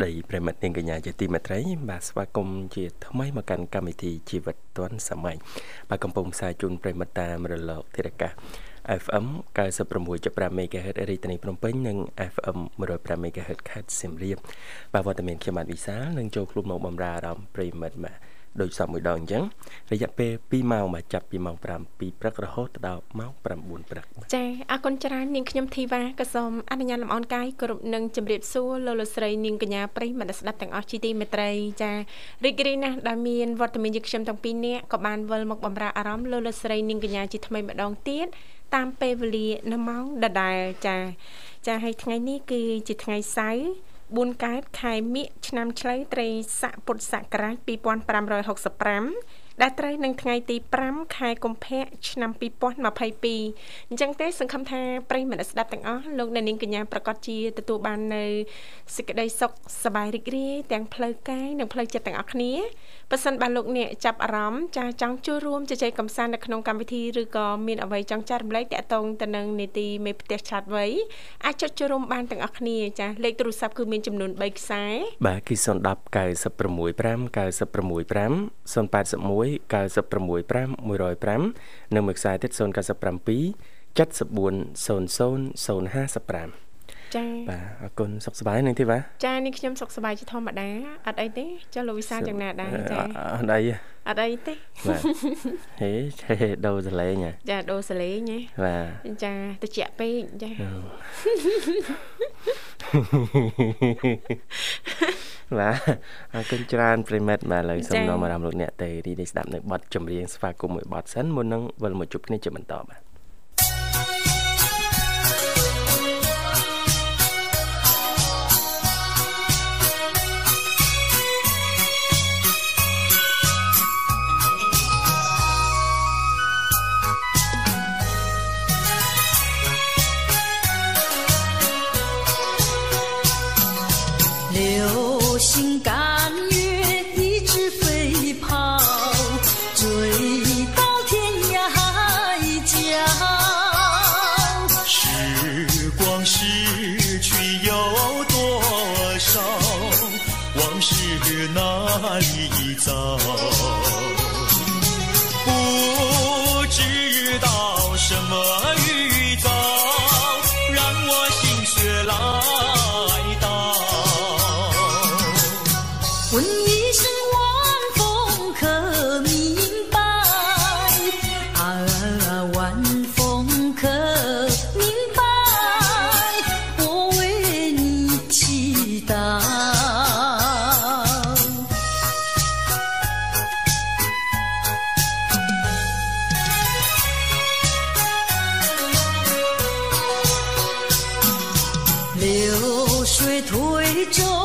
សួស្តីប្រិមិត្តនាងកញ្ញាជាទីមេត្រីបាទស្វាគមន៍ជាថ្មីមកកាន់កម្មវិធីជីវិតឌွန်សម័យបាទកំពុងផ្សាយជូនប្រិមិត្តតាមរលកធារកាស FM 96.5 MHz រាជធានីភ្នំពេញនិង FM 105 MHz ខេត្តសៀមរាបបាទវត្តមានខ្ញុំបាទវិសាលនឹងចូលខ្លួនមកបំរើអារម្មណ៍ប្រិមិត្តបាទ ដូចសពមួយដងអញ្ចឹងរយៈពេល2ម៉ោងមកចាប់ពីម៉ោង5ពីព្រឹករហូតដល់ម៉ោង9ព្រឹកចាអរគុណច្រើននាងខ្ញុំធីវ៉ាក៏សូមអនុញ្ញាតលំអរកាយគ្រប់នឹងជម្រាបសួរលោកលោកស្រីនាងកញ្ញាប្រិយមិត្តស្ដាប់ទាំងអស់ជាទីមេត្រីចារីករាយណាស់ដែលមានវត្តមានយើងខ្ញុំទាំងពីរនាក់ក៏បានវិលមកបំរើអារម្មណ៍លោកលោកស្រីនាងកញ្ញាជាថ្មីម្ដងទៀតតាមពេលវេលានៅម៉ោងដដែលចាចាហើយថ្ងៃនេះគឺជាថ្ងៃសៅរ៍ 4កើតខែមិញឆ្នាំឆ្លូវត្រីស័កពុទ្ធសករាជ2565 ដែលត្រូវនឹងថ្ងៃទី5ខែកុម្ភៈឆ្នាំ2022អញ្ចឹងទេសង្ឃឹមថាប្រិយមិត្តស្ដាប់ទាំងអស់លោកអ្នកនាងកញ្ញាប្រកាសជាទទួលបាននៅសេចក្តីសុខសប្បាយរីករាយទាំងផ្លូវកាយនិងផ្លូវចិត្តទាំងអស់គ្នាប៉ះសិនបានលោកអ្នកចាប់អារម្មណ៍ចាចង់ចូលរួមជជែកកម្សាន្តនៅក្នុងកម្មវិធីឬក៏មានអ្វីចង់ចែករំលែកតាក់ទងទៅនឹងនីតិមេផ្ទះឆ្លាតវៃអាចចុចចូលរួមបានទាំងអស់គ្នាចាលេខទូរស័ព្ទគឺមានចំនួន3ខ្សែបាទគឺ010 965 965 081 965 105និងមួយខ្សែទៀត097 74 00 055 ចាបាទអរគុណសុខសប្បាយនឹងទេបាទចានេះខ្ញុំសុខសប្បាយជាធម្មតាអត់អីទេចុះលោកវិសាយ៉ាងណាដែរចាអត់អីអត់អីទេបាទហេឆេដូរសលេងចាដូរសលេងហ៎បាទចាតិចពេកចាបាទអរគុណច្រើនប្រិមិត្តបាទឥឡូវសូមនាំអារម្មណ៍លោកអ្នកទៅរីនេះស្ដាប់នៅបទចម្រៀងស្វាគមន៍មួយបទសិនមុននឹងវិលមកជួបគ្នាជាបន្តបាទ dicho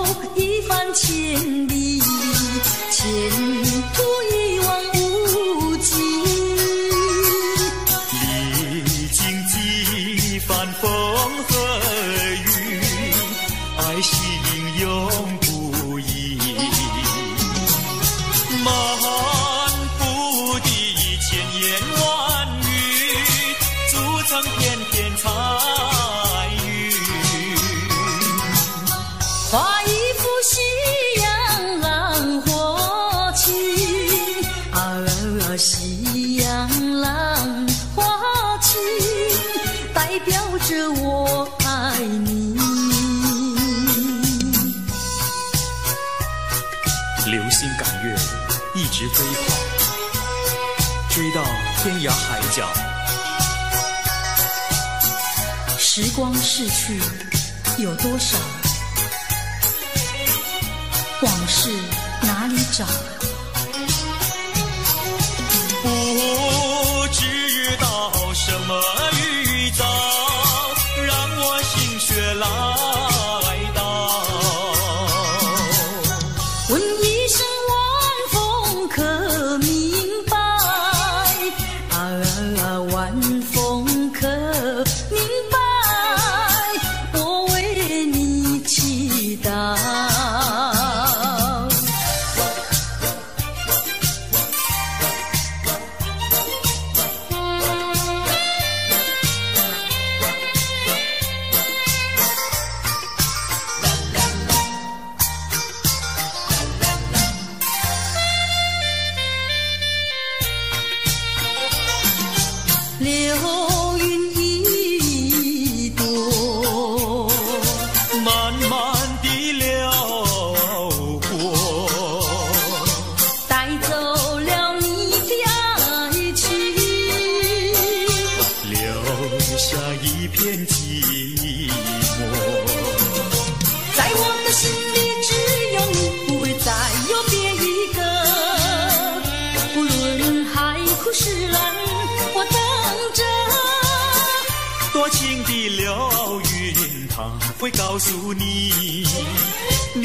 去有多少？往事哪里找？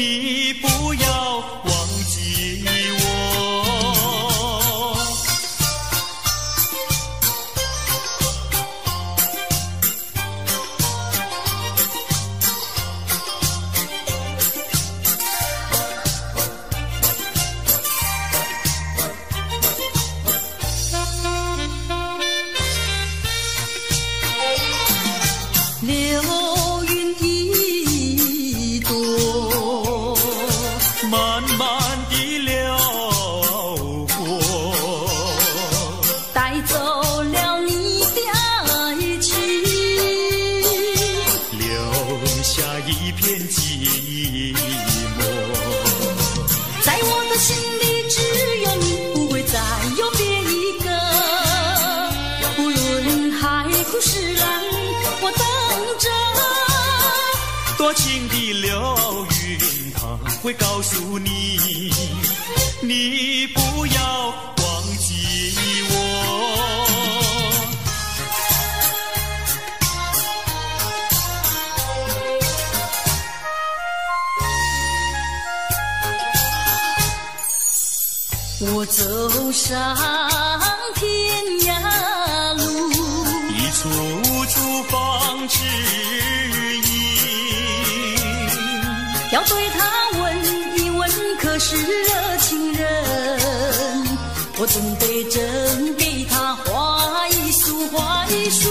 你不要我走上天涯路，一处处放指引，要对他问一问，可是热情人？我总得真给他画一束，画一束。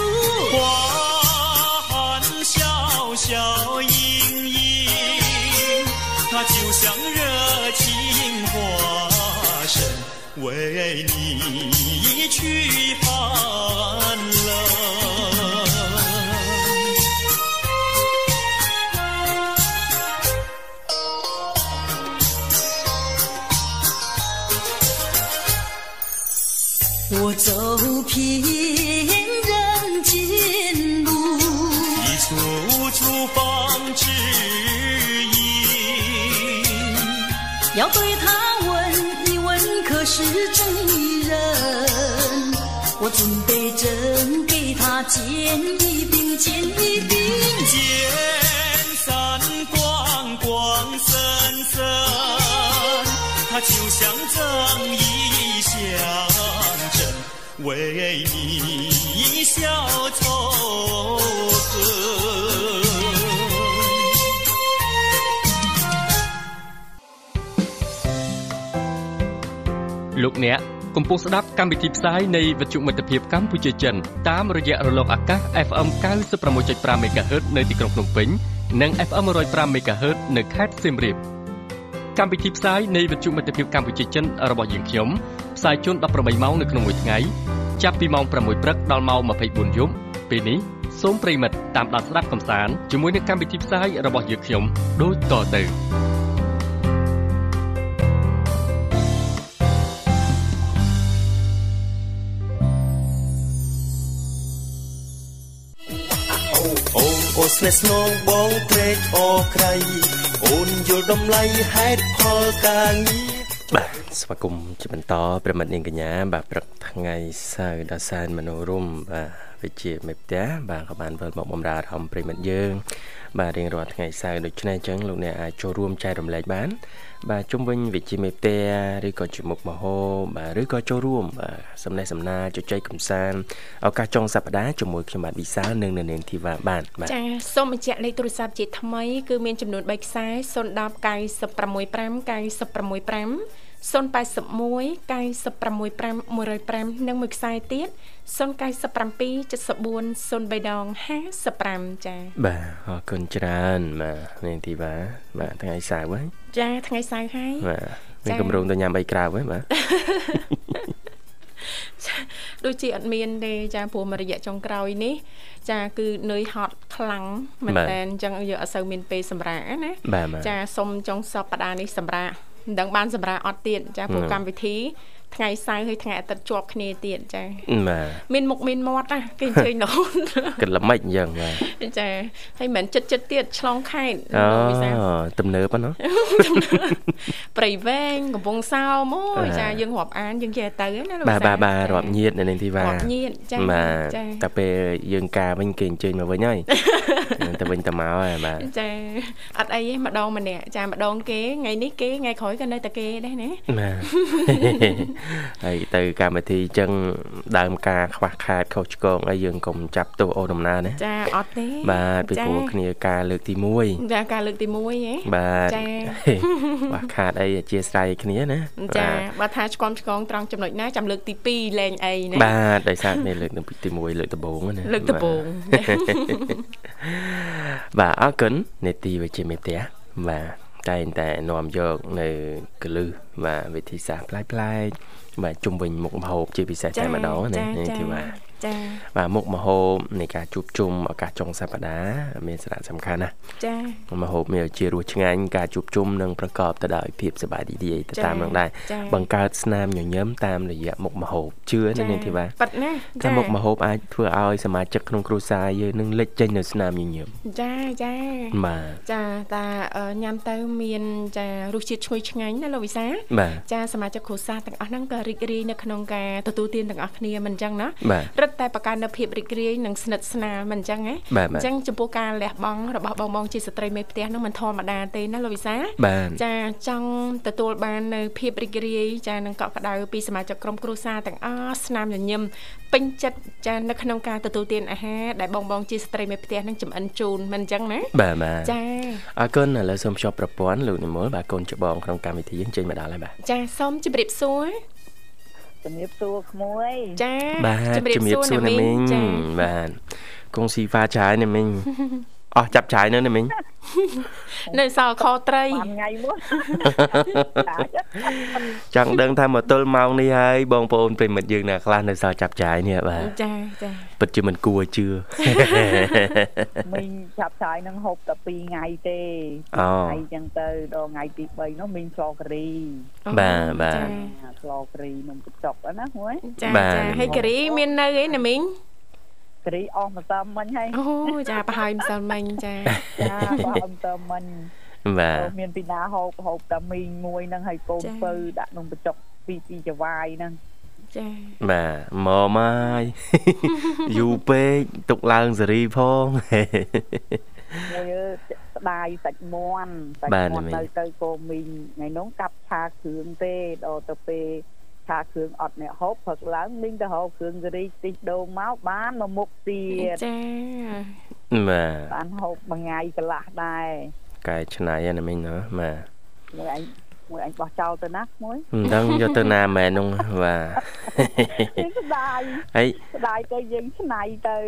为你去寒给他见一饼，见一饼。见山光光森森，它就像正义象征，为你消仇恨。 លោកអ្នក កំពុងស្ដាប់កម្មវិធីផ្សាយនៃវិទ្យុមិត្តភាពកម្ពុជាចិនតាមរយៈរលកអាកាស FM 96.5 MHz នៅទីក្រុងភ្នំពេញនិង FM 105 MHz នៅខេត្តសៀមរាបកម្មវិធីផ្សាយនៃវិទ្យុមិត្តភាពកម្ពុជាចិនរបស់យើងខ្ញុំផ្សាយជូន18ម៉ោងនៅក្នុងមួយថ្ងៃចាប់ពីម៉ោង6ព្រឹកដល់ម៉ោង24យប់ពេលនេះសូមប្រិមិត្តតាមដានស្ដាប់កំសាន្តជាមួយនឹងកម្មវិធីផ្សាយរបស់យើងខ្ញុំដូចតទៅ អូនអូនស្នេហ៍ស្នងបងត្រេកអរក្រៃអូនយល់តម្លៃហេតុផលការងារបាទស្វាគមន៍ជាបន្តប្រិមិត្តនាងកញ្ញា បាទព្រឹកថ្ងៃសៅរ៍ដ៏សែនមនោរម្យបាទវិជាមេផ្ទះបាទក៏បានវិលមកបំរើអារម្មណ៍ប្រិមិត្តយើង បាទរៀងរាល់ថ្ងៃសៅរ៍ដូច្នេះអញ្ចឹងលោកអ្នកអាចចូលរួមចែករំលែកបាន បាទជុំវិញវិជាមេផ្ទះឬក៏ជាមុខមហោបាទឬក៏ចូលរួមបាទសំណេះសំណាលជជែកកម្សាន្តឱកាសចុងសប្តាហ៍ជាមួយខ្ញុំបាទវិសាលនិងនៅនាងធីវ៉ាបានបាទចាសូមបញ្ជាក់លេខទូរស័ព្ទជាថ្មីគឺមានចំនួន3ខ្សែ010 965 965 081 965 105និងមួយខ្សែទៀត097 74 03ដង55ចាបាទអរគុណច្រើនបាទនាងធីវ៉ាបាទថ្ងៃសៅរ៍ហ្នឹងចាថ្ងៃសៅរ៍ហើយបាទមានចា៎កម្រងទៅញ៉ាំអីក្រៅហ្នឹងបាទដូចជាអត់មានទេចាព្រោះមួយរយៈចុងក្រោយនេះ ចាគឺនឿយហត់ខ្លាំងមែនបាទតើអញ្ចឹងយើងអត់សូវមានពេលសម្រាកណាបាទបាទចាសុំចុងសប្តាហ៍នេះសម្រាក មិនដឹងបានសម្រាកអត់ទៀតចាព្រោះហឹមកម្មវិធី ថ្ងៃសៅរ៍ហើយថ្ងៃអាទិត្យជាប់គ្នាទៀតចាបាទមានមុខមានមាត់ណាគេអញ្ជើញរហូតគិតល្មិចអញ្ចឹងបាទចាហើយមិនចិត្តចិត្តទៀតឆ្លងខេត្តអូវិសាលទំនើបហ្នឹងណាព្រៃវែងកំពង់សោមអូយបាទចាយើងរាប់អានយើងចេះទៅណាលោកបាទវិសាលបាទបាទចារាប់ញាតនៅនាងធីវ៉ារាប់ញាតចាបាទចាតែពេលយើងការវិញគេអញ្ជើញមកវិញហើយទៅវិញទៅមកហើយបាទចាអត់អីទេម្ដងម្នាក់ចាម្ដងគេថ្ងៃនេះគេថ្ងៃក្រោយក៏នៅតែគេដែរណាបាទហើយទៅកម្មវិធីអញ្ចឹងដើមការខ្វះខាតខុសឆ្គងអីយើងកុំចាប់ទោសអូនដំណើរណាចាអត់ទេបាទពីព្រោះគ្នាការលើកទី1ចាការលើកទី1ហ៎បាទចាខ្វះខាតអីអធិស្ឋានគ្នាណាចាបាទបើថាឆ្កំឆ្កងត្រង់ចំណុចណាចាំលើកទី2លែងអីណាបាទដោយសារមានលើកទី1លើកដំបូងណាលើកដំបូងបាទអរគុណនេតិវិជ្ជាមេផ្ទះបាទ តែងតែនាំយកនៅកលឹះបាទវិធីសាស្ត្រប្លែកប្លែកៗបាទជុំវិញមុខម្ហូបជាពិសេសតែម្ដងណានេះគឺបាទ ចាបាទមុខម្ហូបនៃការជួបជុំឱកាសចុងសប្តាហ៍មានសារៈសំខាន់ណាស់ចាម្ហូបមានជារសឆ្ងាញ់ការជួបជុំនិងប្រកបទៅដោយភាពសប្បាយរីករាយទៅតាមនឹងដែរបង្កើតស្នាមញញឹមតាមរយៈមុខម្ហូបជឿណានេះធីវ៉ាប៉ាត់ណាតែមុខម្ហូបអាចធ្វើឲ្យសមាជិកក្នុងគ្រួសារយើងនឹងលេចចេញនៅស្នាមញញឹមចាចាបាទចាតាអឺញ៉ាំទៅមានចារសជាតិឈ្ងុយឆ្ងាញ់ណាលោកវិសាបាទចាសមាជិកគ្រួសារទាំងអស់ហ្នឹងក៏រីករាយនៅក្នុងការទទួលទានទាំងអស់គ្នាមិនអញ្ចឹងណាបាទរឹតតែបង្កើននៅភាពរីករាយនិងស្និទ្ធស្នាលមិនអញ្ចឹងហ៎បាទបាទអញ្ចឹងចំពោះការលះបង់របស់បងបងជាស្ត្រីមេផ្ទះហ្នឹងមិនធម្មតាទេណាលោកវិសាបាទចាចង់ទទួលបាននៅភាពរីករាយចានឹងកក់ក្ដៅពីសមាជិកក្រុមគ្រួសារទាំងអស់ស្នាមញញឹមពេញចិត្តចានៅក្នុងការទទួលទានអាហារដែលបងបងជាស្ត្រីមេផ្ទះនឹងចំអិនជូនមិនអញ្ចឹងណាបាទបាទចាអរគុណឥឡូវសូមភ្ជាប់ប្រព័ន្ធលោកនិមលបាទកូនច្បងក្នុងកម្មវិធីយើងចេញមកដល់ហើយបាទចាសូមជម្រាបសួរ ជំរាបសួរក្មួយចាបាទជំរាបសួរណាមីងចាបាទគង់ស៊ីហ្វាចាយណាមីង អស់ចាប់ចាយនៅណាមីងនៅសល់ខត្រីបានថ្ងៃមួយចង់ដឹងថាមកទល់ម៉ោងនេះហើយបងប្អូនប្រិមិត្តយើងណាខ្លះនៅសល់ចាប់ចាយនេះបាទចាចាពិតជាមិនគួរជឿមីងចាប់ឆាយនឹងហូបតែ2ថ្ងៃទេអូថ្ងៃចឹងទៅដល់ថ្ងៃទី3នោះមីងស្លការីបាទបាទចាអាស្លការីនំកញ្ចុកហ្នឹងណាមួយចាបាទចាហើយការីមាននៅអីណាមីង ការីអស់ម្សិលមិញហើយអូចាប្រហែលម្សិលមិញចាចាអស់ម្សិលមិញបាទទៅមានពីណាហូបហូបតែមីងមួយហ្នឹងហើយកូនចា៎ពៅដាក់នំកញ្ចុកពីពីចវាយហ្នឹងចាបាទមកម៉ាយយូរពេកទុកឡើងសេរីផងមួយអើស្ដាយសាច់មាន់សាច់បាទមាន់មីងនៅទៅកូមីងថ្ងៃនោះកាប់ឆាគ្រឿងទេដល់ទៅពេល ឆាគ្រឿងអត់អ្នកហូបព្រឹកឡើងមីងទៅហូបគ្រឿងការីខ្ទិះដូងមកបានមកមុខទៀតចាបាទបានហូបមួយថ្ងៃកន្លះដែរកែច្នៃហ្នឹងណាមីងណាបាទមួយអញមួយអញបោះចោលទៅណាមួយមិនដឹងយកទៅណាមែននោះបាទនេះស្ដាយហើយស្ដាយទៅយើងឆ្នៃទៅ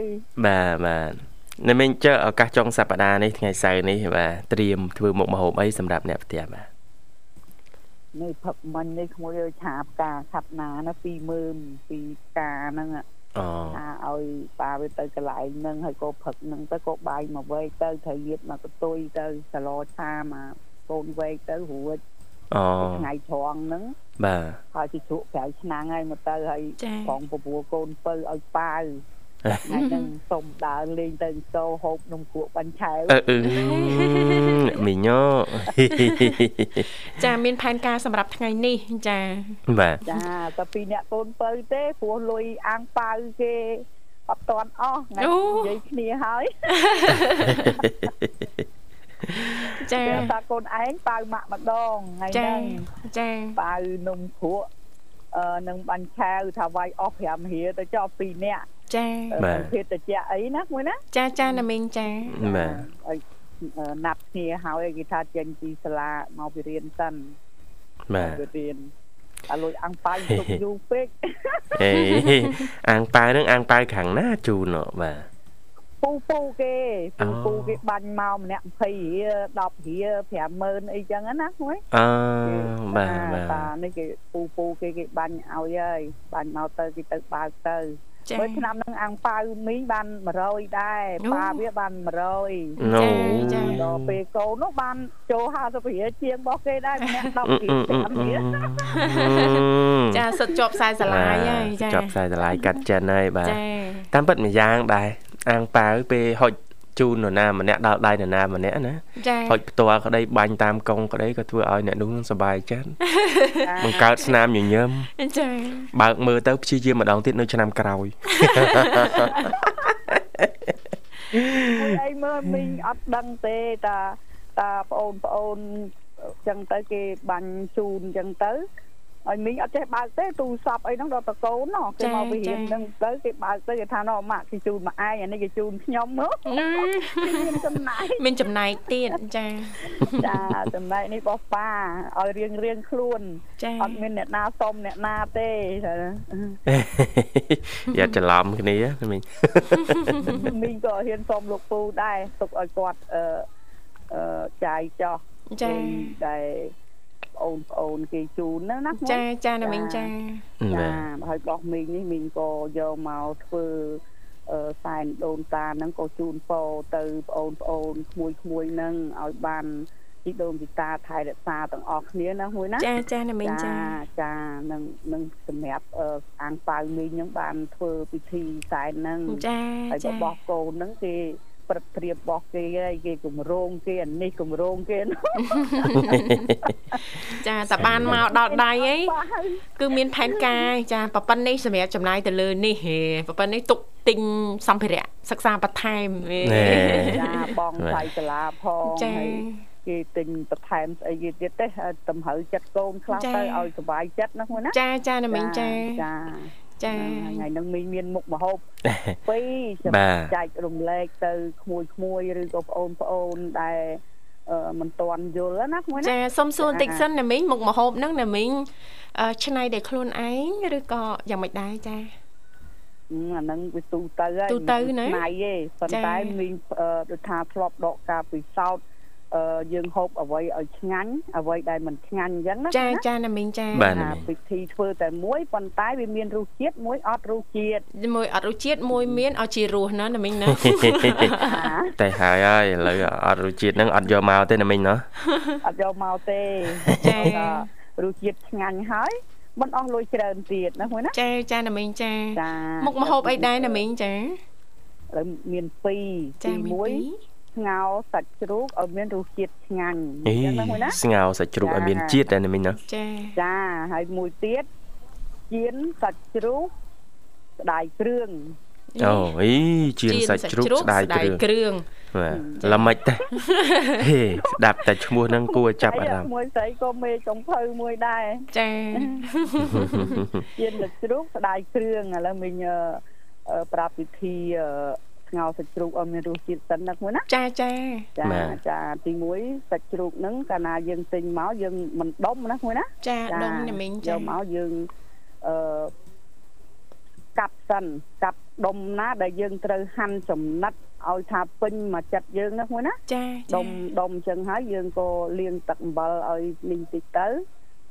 បាទបាទនៅមីងចើឱកាសចុងសប្តាហ៍នេះថ្ងៃសៅរ៍នេះបាទត្រៀមធ្វើមុខម្ហូបអីសម្រាប់អ្នកផ្ទះបាទ នេះផឹកមិញនេះក្មួយឆាផ្កាខាត់ណាណា20000ពីផ្កាហ្នឹងអូថាឲ្យប៉ាវាទៅកន្លែងហ្នឹងហើយក៏ផឹកហ្នឹងទៅក៏បាយមកវែកទៅត្រូវរៀបមកកតុយទៅសឡឆាមកកូនវែកទៅរួចអូថ្ងៃត្រង់ហ្នឹងបាទហើយជិះជ្រក់ប្រៅឆ្នាំងហើយមកទៅហើយចាផងពពួរកូនពៅឲ្យប៉ាវ ថ្ងៃហ្នឹងសុំដើរលេងទៅអង្គរហូបនំគក់បាញ់ឆែវអឺអឺមីញ៉ូចាមានផែនការសម្រាប់ថ្ងៃនេះចាបាទចាតែពីអ្នកកូនពៅទេព្រោះលុយអាំងប៉ាវគេអត់តាន់អស់ថ្ងៃនិយាយគ្នាហើយចាគេថាកូនឯងប៉ាវម៉ាក់ម្ដងថ្ងៃចាហ្នឹងចាប៉ាវនំគ្រក់អឺនឹងបាញ់ឆាវថាវាយអស់5រៀលទៅចោល2នាក់ ចាបាទភេទតិចអីណាមួយណាចាចាណាមីងចាបាទឲ្យអឺណាត់គ្នាហើយគេថាចេញពីសាលាមកពីរៀនសិនបាទពីរៀនអាលុយអាំងប៉ាវទុកយូរពេកអេអាងប៉ាវហ្នឹងអាងប៉ាវខាងណាជូនហ៎បាទ ពូពូគេពូអូពូគេបាញ់មកម្នាក់20រៀល10រៀល50000អីចឹងណាមួយអឺបាទបាទតានេះគេពូពូគេគេបាញ់ឲ្យហើយបាញ់មកទៅគេទៅបើកទៅចាបើឆ្នាំហ្នឹងអាំងប៉ាវមីងបាន100ដែរអូប៉ាវាបាន100ណូចាដល់ពេលកូននោះបានចូល50រៀលជាងរបស់គេដែរម្នាក់10អឺរៀអឺលអឺ5រៀលចាសុទ្ធជាប់ខ្សែស្រឡាយហើយចាចាប់ខ្សែស្រឡាយកាត់ចិនហើយបាទចាតាមពិតម្យ៉ាងដែរ អាងប៉ាវពេលហុចជូននរណាម្នាក់ដល់ដៃនរណាម្នាក់ណាចាហុចផ្ទាល់ក្តីបាញ់តាមកងក្តីក៏ធ្វើឲ្យអ្នកនោះនឹងសប្បាយចិត្តបង្កើតស្នាមញញឹមចាបើកមើលទៅព្យាយាមម្ដងទៀតនៅឆ្នាំក្រោយមួយអីមើលមីងអត់ដឹងទេតាតាប្អូនប្អូនអញ្ចឹងទៅគេបាញ់ជូនអញ្ចឹងទៅ ឲ្យមីងអត់ចេះបើកទេទូរស័ព្ទអីហ្នឹងដល់តកូនណោះគេមកវិហារហ្នឹងទៅគេបើកទៅគេថាណោះម៉ាក់គេជូនមកឯងអានេះគេជូនខ្ញុំមើលមានចំណាយមានចំណែកទៀតចាចាចំណែកនេះរបស់ប៉ាឲ្យរៀងរៀងខ្លួនចាអត់មានអ្នកណាសុំអ្នកណាទេថាយ៉ាច្រឡំគ្នាមិញមីងក៏ហ៊ានសុំលោកពូដែរទុកឲ្យគាត់អឺអឺចាយចោះចាដែល បងប្អូនគេជូនណាណាចាចាណាមីងចាបាទចាហើយដោះមីងនេះមីងក៏យកមកធ្វើអឺសែនដូនតាហ្នឹងក៏ជូនពរទៅបងប្អូនក្មួយក្មួយៗហ្នឹងឲ្យបានជីដូនជីតាថែរក្សាទាំងអស់គ្នាណាមួយណាចាចាណាមីងចាចានឹងនឹងសម្រាប់អឺអាងប៉ៅមីងហ្នឹងបានធ្វើពិធីសែនហ្នឹងចាហើយចារបស់កូនហ្នឹងគេ ព្រឹកព្រៀបរបស់គេហើយគេគម្រោងគេអានេះគម្រោងគេនោះចាតបានមកដល់ដៃអីបាទហើយគឺមានផែនការចាប៉ប៉ុណ្នេះសម្រាប់ចំណាយទៅលើនេះហេប៉ប៉ុណ្នេះទុកទិញសម្ភារៈសិក្សាបន្ថែមហេណែចាបងថ្លៃសាលាផងចាហើយគេទិញបន្ថែមស្អីគេទៀតទេហើយតម្រូវចិត្តកូនខ្លះចាទៅឲ្យសុបាយចិត្តណាមួយណាចាចាណាមីងចាចា ចាថ្ងៃហ្នឹងមីងមានមុខមហូបពីរចាំបាទចែករំលែកទៅក្មួយក្មួយឬក៏ប្អូនប្អូនដែលអឺមិនទាន់យល់ណាមួយណាចាសុំសួរបន្តិចសិនណាមីងមុខម្ហូបហ្នឹងណាមីងអឺឆ្នៃដោយខ្លួនឯងឬក៏យ៉ាងម៉េចដែរចាអឺអាហ្នឹងវាទូទៅហើយទូទៅណាមិនថ្ងៃទេប៉ុន្តែចា៎មីងអឺដូចថាធ្លាប់ដកការពិសោធន៍អឺ យើងហូបអ្វីឲ្យឆ្ងាញ់អ្វីដែលមិនឆ្ងាញ់អញ្ចឹងណាចាណាចាណាមីងចាបាទថាពិធីធ្វើតែមួយប៉ុន្តែវាមានរសជាតិមួយអត់រសជាតិមួយអត់រសជាតិមួយមានឲ្យជារសណាណាមីងណាតែហើយហើយឥឡូវអត់រសជាតិហ្នឹងអត់យកមកទេណាមិញណោះអត់យកមកទេចាថារសជាតិឆ្ងាញ់ហើយមិនអស់លុយច្រើនទៀតណាមួយណាចាចាណាមីងចាចាមុខម្ហូបអីដែរណាមីងចាឥឡូវមានពីរចាទីមានមួយពីរ ស្ងោរសាច់ជ្រូកឲ្យមានរសជាតិឆ្ងាញ់អីចឹងណាមួយណាស្ងោរសាច់ជ្រូកឲ្យមានចាជាតិដែរណាមិញណោះចាចាហើយមួយទៀតជៀនសាច់ជ្រូកស្ដាយគ្រឿងអូអីជៀនសាច់ជ្រូកស្ដាយគ្រឿងគ្រឿងបាទល្មិចទេហេស្ដាប់តែឈ្មោះហ្នឹងគួរចាប់អារម្មណ៍មួយស្រីក៏មេចុងភៅមួយដែរចាជៀនសាច់ជ្រូកស្ដាយគ្រឿងឥឡូវមិញអឺអឺប្រាប់ពិធីអឺ ស្ងោរសាច់ជ្រូកឲ្យមានរសជាតិសិនណាមួយណាចាចាចាចាទី1សាច់ជ្រូកហ្នឹងកាលណាយើងទិញមកយើងមិនដុំណាមួយណាចាដុំណាមីងយចាកមកយើងអឺកាប់សិនកាប់ដុំណា ដែលយើងត្រូវហាន់ចំណិតឲ្យថាពេញមកចិត្តយើងណាមួយណាចាដុំដុំអញ្ចឹងហើយយើងក៏លាងទឹកអំបិលឲ្យនេះតិចទៅ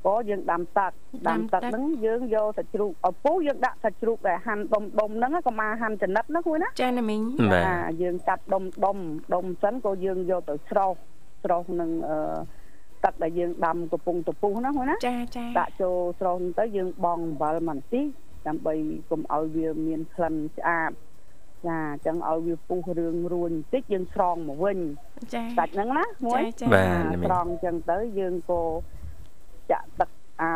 ក៏យើងដាំទឹកដាំទឹកហ្នឹងយើងយកសាច់ជ្រូកឪពុះយើងដាក់សាច់ជ្រូកដែលហាន់ដុំដុំហ្នឹងក៏មកហាន់ចំណិតណាមួយណាចាណាមីងបាទចាយើងកាត់ដុំដុំដុំសិនក៏យើងយកទៅស្រោសស្រោសនឹងអឺទឹកដែលយើងដាំកំពុងតពុះណាមួយណាចាចាដាក់ចូលស្រោសហ្នឹងទៅយើងបងអំបិលមួយនាទីដើម្បីកុំឲ្យវាមានក្លិនឆ្អាបចាអញ្ចឹងឲ្យវាពុះរឿងរួញបន្តិចយើងស្រង់មកវិញចាសាច់ហ្នឹងណាមួយចាបាទអាស្រង់អញ្ចឹងទៅយើងក៏ ចាក់ទឹកអា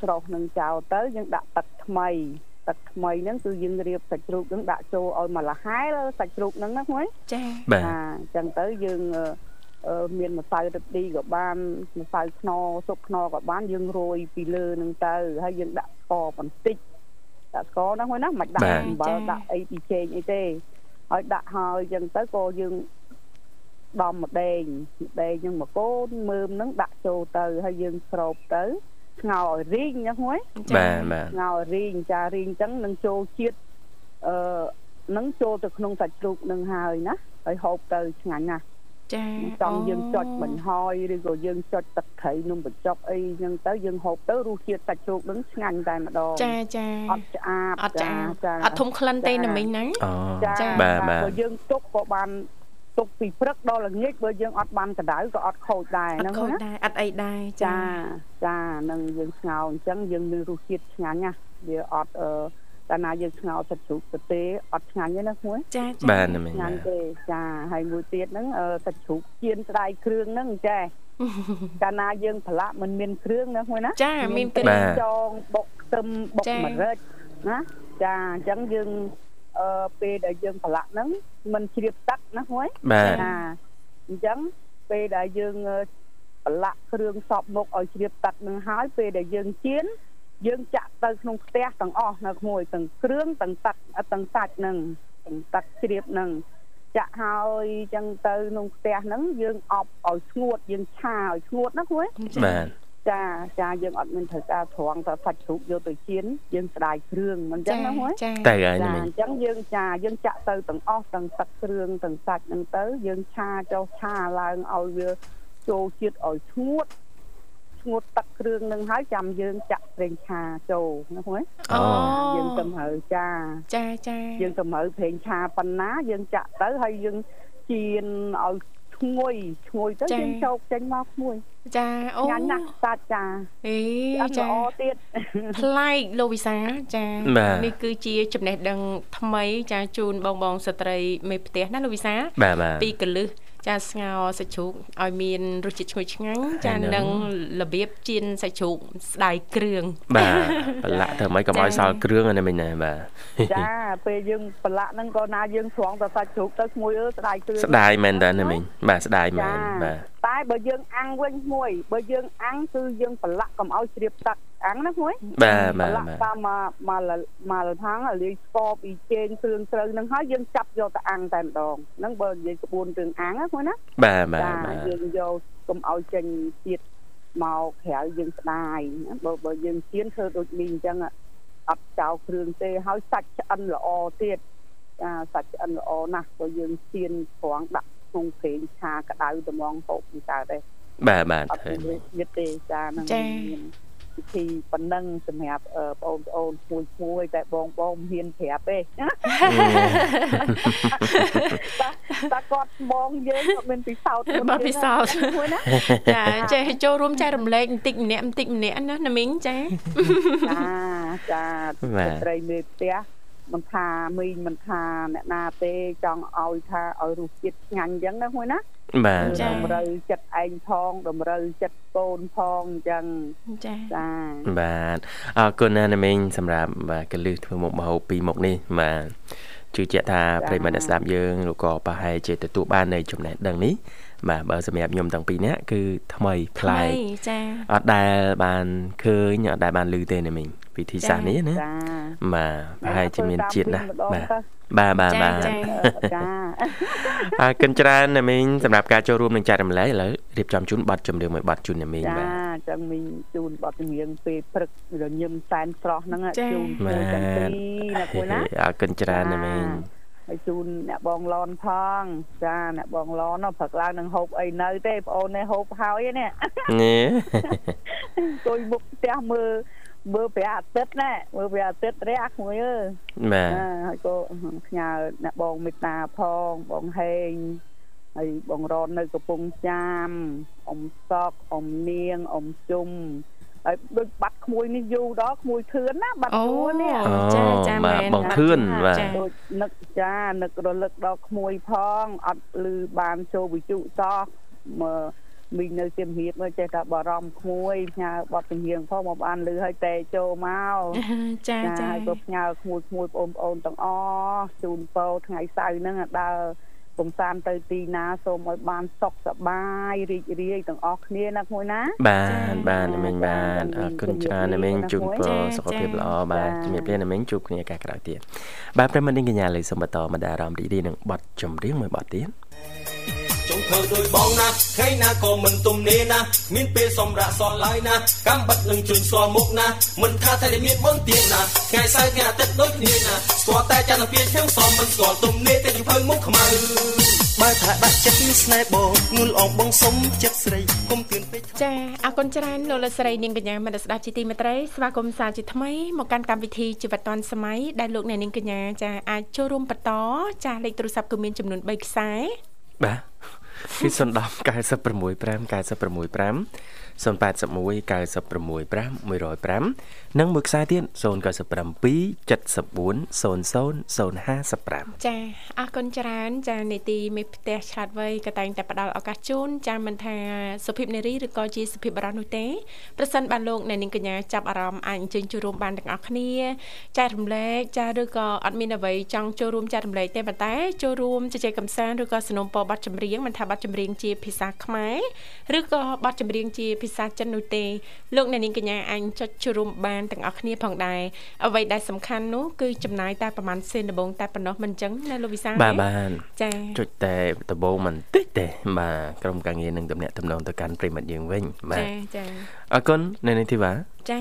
ស្រោសនឹងចោលទៅយើងដាក់ទឹកថ្មីទឹកថ្មីហ្នឹងគឺយើងរៀបសាច់ជ្រូកហ្នឹងដាក់ចូលឲ្យមួយលហែលសាច់ជ្រូកហ្នឹងណាមួយចាបាទអញ្ចឹងទៅយើងអឺអឺមានម្សៅរឹតឌីក៏បានម្សៅខ្នុរស៊ុបខ្នុរក៏បានយើងរោយពីលើហ្នឹងទៅហើយយើងដាក់ស្ករបន្តិចដាក់ស្ករហ្នឹងមួយណាមិនដាក់អំបិលដាក់អីពីចេងអីទេហើយដាក់ហើយអញ្ចឹងទៅក៏យើង ដំម្ដងម្ដងហ្នឹងមកកូនមើមហ្នឹងដាក់ចូលទៅហើយយើងស្រូបទៅស្ងោរឲ្យរីងណាមួយបាទបាទស្ងោររីងចារីងអញ្ចឹងនឹងចូលជាតិអឺហ្នឹងចូលទៅក្នុងសាច់ជ្រូកនឹងហើយណាហើយហូបទៅឆ្ងាញ់ណាស់ចាចង់យើងចុចបញ្ហើយឬក៏យើងចុចទឹកត្រីនំបញ្ចុកអីចឹងទៅយើងហូបទៅរសជាតិសាច់ជ្រូកហ្នឹងឆ្ងាញ់តែម្ដងចាចាអត់ឆ្អាបអត់ចាចាអត់ធំក្លិនទេណាមីងណាអូចាបាទបាទបើយើងទុកក៏បាន ទុកពីព្រឹកដល់ល្ងាចបើយើងអត់បានកដៅក៏អត់ខូចដែរអហ្នឹងត់ខូចណាដែរអត់អីដែរចាចានឹងយើងស្ងោរអញ្ចឹងយើងមានរសជាតិឆ្ងាញ់ណាវាអត់អឺកាលណាយើងស្ងោរសាច់ជ្រូកទៅទេអត់ឆ្ងាញ់ទេណាក្មួយចាចាបាទណាមីងឆ្ងាបាញ់ទទេចាហើយមួយទៀតហ្នឹងអឺសាច់ជ្រូកជៀនស្ដាយគ្រឿងហ្នឹងចាកាលណាយើងប្រឡាក់មិនមានគ្រឿងណាក្មួយណាចាមានគ្គ្រឿងរឿងចងបុកខ្ទឹមបុកចាម្រេចណាចាអញ្ចឹងយើងអឺ ពេលដែលយើងប្រឡាក់ហ្នឹងมันជ្រាបទឹកណាក្មួយបាទចាអញ្ចឹងពេលដែលយើងអឺប្រឡាក់គ្រឿងសពមុខឲ្យជ្រាបទឹកនឹងហើយពេលដែលយើងជៀនយើងចាក់ទៅក្នុងផ្ទះទាំងអស់នៅក្មួយទាំងគ្រឿងទាំងទឹកអឺទាំងសាច់នឹងទាំងទឹកជ្រាបនឹងចាក់ហើយអញ្ចឹងទៅក្នុងផ្ទះហ្នឹងយើងអប់ឲ្យស្ងួតយើងឆាឲ្យស្ងួតណាក្មួយបាទ ចាចាយើងអត់មានត្រូវការត្រង់តែសាច់ជ្រូកយកទៅជៀនយើងស្ដាយគ្រឿងមិនអញ្ចឹងណាមួយចាទៅហើយណាចាមីងអញ្ចឹងយើងចាយើងចាក់ទៅទាំងអស់ទាំងទឹកគ្រឿងទាំងសាច់ហ្នឹងទៅយើងឆាចុះឆាឡើងឲ្យវាចូលជាតិឲ្យស្ងួតស្ងួតទឹកគ្រឿងហ្នឹងហើយចាំយើងចាក់ប្រេងឆាចូលណាហ្នឹងអូយើងតម្រូវចាចាចាយើងតម្រូវប្រេងឆាប៉ុណ្ណាយើងចាក់ទៅហើយយើងជៀនឲ្យ ឈ្ងុយឈ្ងុយទៅយើងជោគចេញមកមួយចាអូញ៉ាំណាស់សាច់ចាអេអត់ចាល្អទៀតប្លែកលោកវិសាចាបាទនេះគឺជាចំណេះដឹងថ្មី ចាជូនបងបងស្ត្រីមេផ្ទះណាលោកវិសាបាទបាទពីកលឹះ ចាស្ងោរសាច់ជ្រូកឲ្យមានរសជាតិឈ្ងុយឆ្ងាញ់ចាហើយនឹងនិងរបៀបចៀនសាច់ជ្រូកស្ដាយគ្រឿងបាទប្រឡាក់ទៅមិនកុំឲ្យសល់គ្រឿងណាមីងណាបាទចាពេលយើងប្រឡាក់ហ្នឹងក៏ណាយើងស្រង់តែសាច់ជ្រូកទៅក្មួយអើស្ដាយគ្រឿងស្ដាយមែនតើណាមីងបាទស្ដាយមែនបាទ តែបើយើងអាំងវិញមួយបើយើងអាំងគឺយើងប្រឡាក់កុំឲ្យជ្រាបទឹកអាំងណាមួយបាទបាប្រទឡាក់បាទតាមមកមកមកថាងឲ្យលាយស្ករពីជេងគ្រឿងត្រូវហ្នឹងហើយយើងចាប់យកទៅអាំងតែម្ដងហ្នឹងបើនិយាយក្បួនរឿងអាំងណាមួយណាបាទបាទចាបាទយើងយកកុំឲ្យចេញជាតិមកក្រៅយើងស្ដាយណាបើបើយើងជៀនធ្វើដូចនេះអញ្ចឹងអត់ចោលគ្រឿងទេហើយសាច់ឆ្អិនល្អទៀតចាសាច់ឆ្អិនល្អណាស់បើយើងជៀនត្រង់ដាក់ ក្នុងប្រេងឆាក្តៅត្មងហូបមិនកើតទេបាទបាទអត់ឃើញមានទៀតទេចាហ្នឹងមានពិធីប៉ុណ្ណឹងសម្រាប់អឺបងប្អូនមួយមួយតែបងបងមិនហ៊ានប្រាប់ទេតែគាត់បងយើងគាត់មានពិសោធន៍បាទពិសោធន៍មួយណាចាចេះចូលរួមចែករំលែកបន្តិចម្នាក់បន្តិចម្នាក់ណាណាមីងចាចាចាស្ត្រីមេផ្ទះ មិនថាមីងមិនថាអ្នកណាទេចង់ឲ្យថាឲ្យរសជាតិឆ្ងាញ់អញ្ចឹងណាមួយណាបាទចាតម្រូវចិត្តឯងផងតម្រូវចិត្តកូនផងអញ្ចឹងចាចាបាទអរគុណណាស់ណាមីងសម្រាប់បាទកលឹះធ្វើមុខម្ហូបពីរមុខនេះបាទជឿជាក់ថាប្រិយមិត្តអ្នកស្ដាប់យើងលោកក៏ប្រហែលជាទទួលបាននៅចំណេះដឹងនេះបាទបើសម្រាប់ខ្ញុំទាំងពីរនាក់គឺថ្មីប្លែកចាអត់ដែលបានឃើញអត់ដែលបានឮទេណាមីង វិធីសាស្ត្រនេះណាចាបាទប្រហែលជាមានជាតិណាស់ធ្វើតាមបាទពីម្ដងទៅបាទបាទបាទចាចាអរគុណច្រើនណាមីងសម្រាប់ការចូលរួមនឹងចែករំលែកឥឡូវរៀបចំជូនប័ណ្ណចម្រៀងមួយប័ណ្ណជូនណាមីងចាបាទអញ្ចឹងមីងជូនបទចម្រៀងពេលព្រឹករញឹមសែនស្រស់ហ្នឹងចាជូនបាទៅទាំងពីទរណាគួយណាអរគុណច្រើនណាមីងហើយជូនអ្នកបងឡនផងចាអ្នកបងឡនព្រឹកឡើងនឹងហូបអីនៅទេបងអូននេះហូបហើយនេះនេះអង្គុយមុខផ្ទះមើល មើលព្រះអាទិត្យណាមើលព្រះអាទិត្យរះក្មួយអើយបាទចាហើយក៏ផ្ញើអ្នកបងមេត្តាផងបងហេងហើយបងរននៅកំពង់ចាមអ៊ំសកអ៊ំនាងអ៊ំជុំហើយដូចបាត់ក្មួយនេះយូរដល់ក្មួយធឿនណាបាត់អូយូរនេះអូចាចាបាទមែនបងធឿនបាទចាដូចនឹកចានឹករលឹកដល់ក្មួយផងអត់ឮបានចូលវិទ្យុសោះមក មីងនៅសៀមរាបមើលចេះតែបារម្ភក្មួយផ្ញើបទចម្រៀងផងមកបានឮឲ្យតែចូលមកចាចាចាហើយក៏ផ្ញើក្មួយក្មួយបងប្អូនទាំងអស់ជូនពរថ្ងៃសៅរ៍ហ្នឹងដើរកំសាន្តទៅទីណាសូមឲ្យបានសុខសប្បាយរីករាយទាំងអស់គ្នាណាក្មួយណា បាទបាទណាមីងបាទអរគុណច្រើនណាមីងជូនពរសុខភាពល្អបាទជំរាបលាណាមីងជួបគ្នាឱកាសក្រោយទៀតបាទប្រិមត្តនាងកញ្ញាលើសូមបន្តមកដល់អារម្មណ៍រីករាយនឹងបទចម្រៀងមួយបទទៀតច ចង់ធ្វើដោយបងណាថ្ងៃណាក៏មិនទំនេរណាមានពេលសម្រាប់សល់ឡើយណាកំបិតនឹងជន់ស្គាល់មុខណាមិនថាតែមានបុណ្យទានណាថ្ងៃសៅរ៍ថ្ងៃអាទិត្យដូចគ្នាណាស្គាល់តែចន្ទពីខ្ញុំសមមិនស្គាល់ទំនេរតែជើងមុខខ្មៅបើថាដាក់ចិត្តស្នេហ៍បងងុលអងបងសុំចិត្តស្រីគុំទឿនពេកចាអរគុណច្រើនលោកលោកស្រីនាងកញ្ញាមនស្ដាប់ជាទីមេត្រីស្វាគមន៍សាជាថ្មីមកកាន់កម្មវិធីជីវិតឌွန်សម័យដែលលោកអ្នកនាងកញ្ញាចាអាចចូលរួមបន្តចាលេខទូរស័ព្ទគឺមានចំនួន3ខ្សែបាទ គឺ010 965 965 081 965 105និងមួយខ្សែទៀត097 74 00 055ចាអរគុណច្រើនចានេតិមេផ្ទះឆ្លាតវៃក៏តែងតែផ្ដល់ឱកាសជូនចាមិនថាសុភិបនារីឬក៏ជាសុភិបបរោះនោះទេប្រសិនបានលោកអ្នកនាងកញ្ញាចាប់អារម្មណ៍អាចអញ្ជើញចូលរួមបានទាំងអស់គ្នាចែករំលែកចាឬក៏អត់មានអ្វីចង់ចូលរួមចែករំលែកទេប៉ុន្តែចូលរួមជជែកកម្សាន្តឬក៏สนុំពរប័ណ្ណចម្រៀងមិនថាប័ណ្ណចម្រៀងជាភាសាខ្មែរឬក៏ប័ណ្ណចម្រៀងជាភាសាចិននោះទេលោកអ្នកនាងកញ្ញាអាចចុចចូលរួមបានទាំងអស់គ្នាផងដែរអ្វីដែលសំខាន់នោះគឺចំណាយតែប្រហែលសេនដំបងតែប៉ុណ្ណោះមិនអញ្ចឹងណាលោកវិសាលបាទបាទចា៎ចុចតែដំបូងបន្តិចទេបាទក្រុមការងារនឹងតំណាក់តំណងទៅកាន់ប្រិមិត្តយើងវិញបាទចាចាអរគុណនៅនេះធីវ៉ាចា